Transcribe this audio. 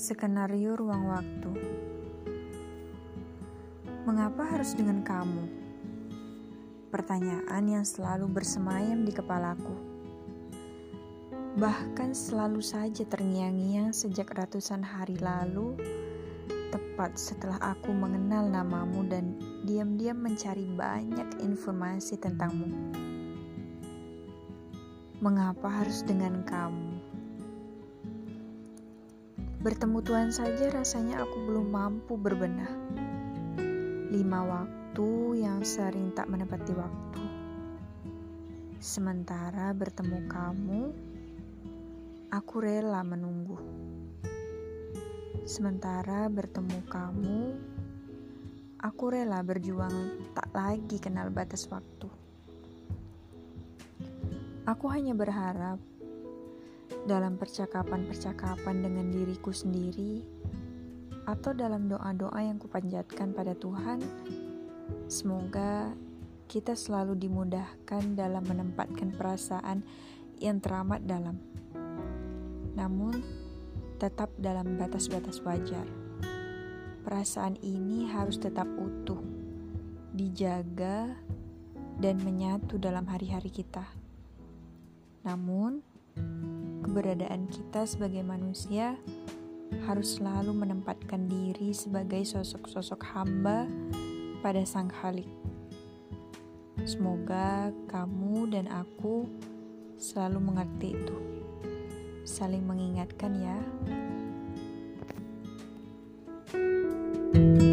Skenario ruang waktu. Mengapa harus dengan kamu? Pertanyaan yang selalu bersemayam di kepalaku. Bahkan selalu saja terngiang-ngiang sejak ratusan hari lalu, tepat setelah aku mengenal namamu dan diam-diam mencari banyak informasi tentangmu. Mengapa harus dengan kamu? Bertemu Tuhan saja rasanya aku belum mampu berbenah. Lima waktu yang sering tak menepati waktu. Sementara bertemu kamu, aku rela menunggu. Sementara bertemu kamu, aku rela berjuang tak lagi kenal batas waktu. Aku hanya berharap dalam percakapan-percakapan dengan diriku sendiri, atau dalam doa-doa yang kupanjatkan pada Tuhan, semoga kita selalu dimudahkan dalam menempatkan perasaan yang teramat dalam, namun tetap dalam batas-batas wajar. Perasaan ini harus tetap utuh, dijaga, dan menyatu dalam hari-hari kita. Namun, keberadaan kita sebagai manusia harus selalu menempatkan diri sebagai sosok-sosok hamba pada Sang Khalik. Semoga kamu dan aku selalu mengerti itu. Saling mengingatkan ya. thank you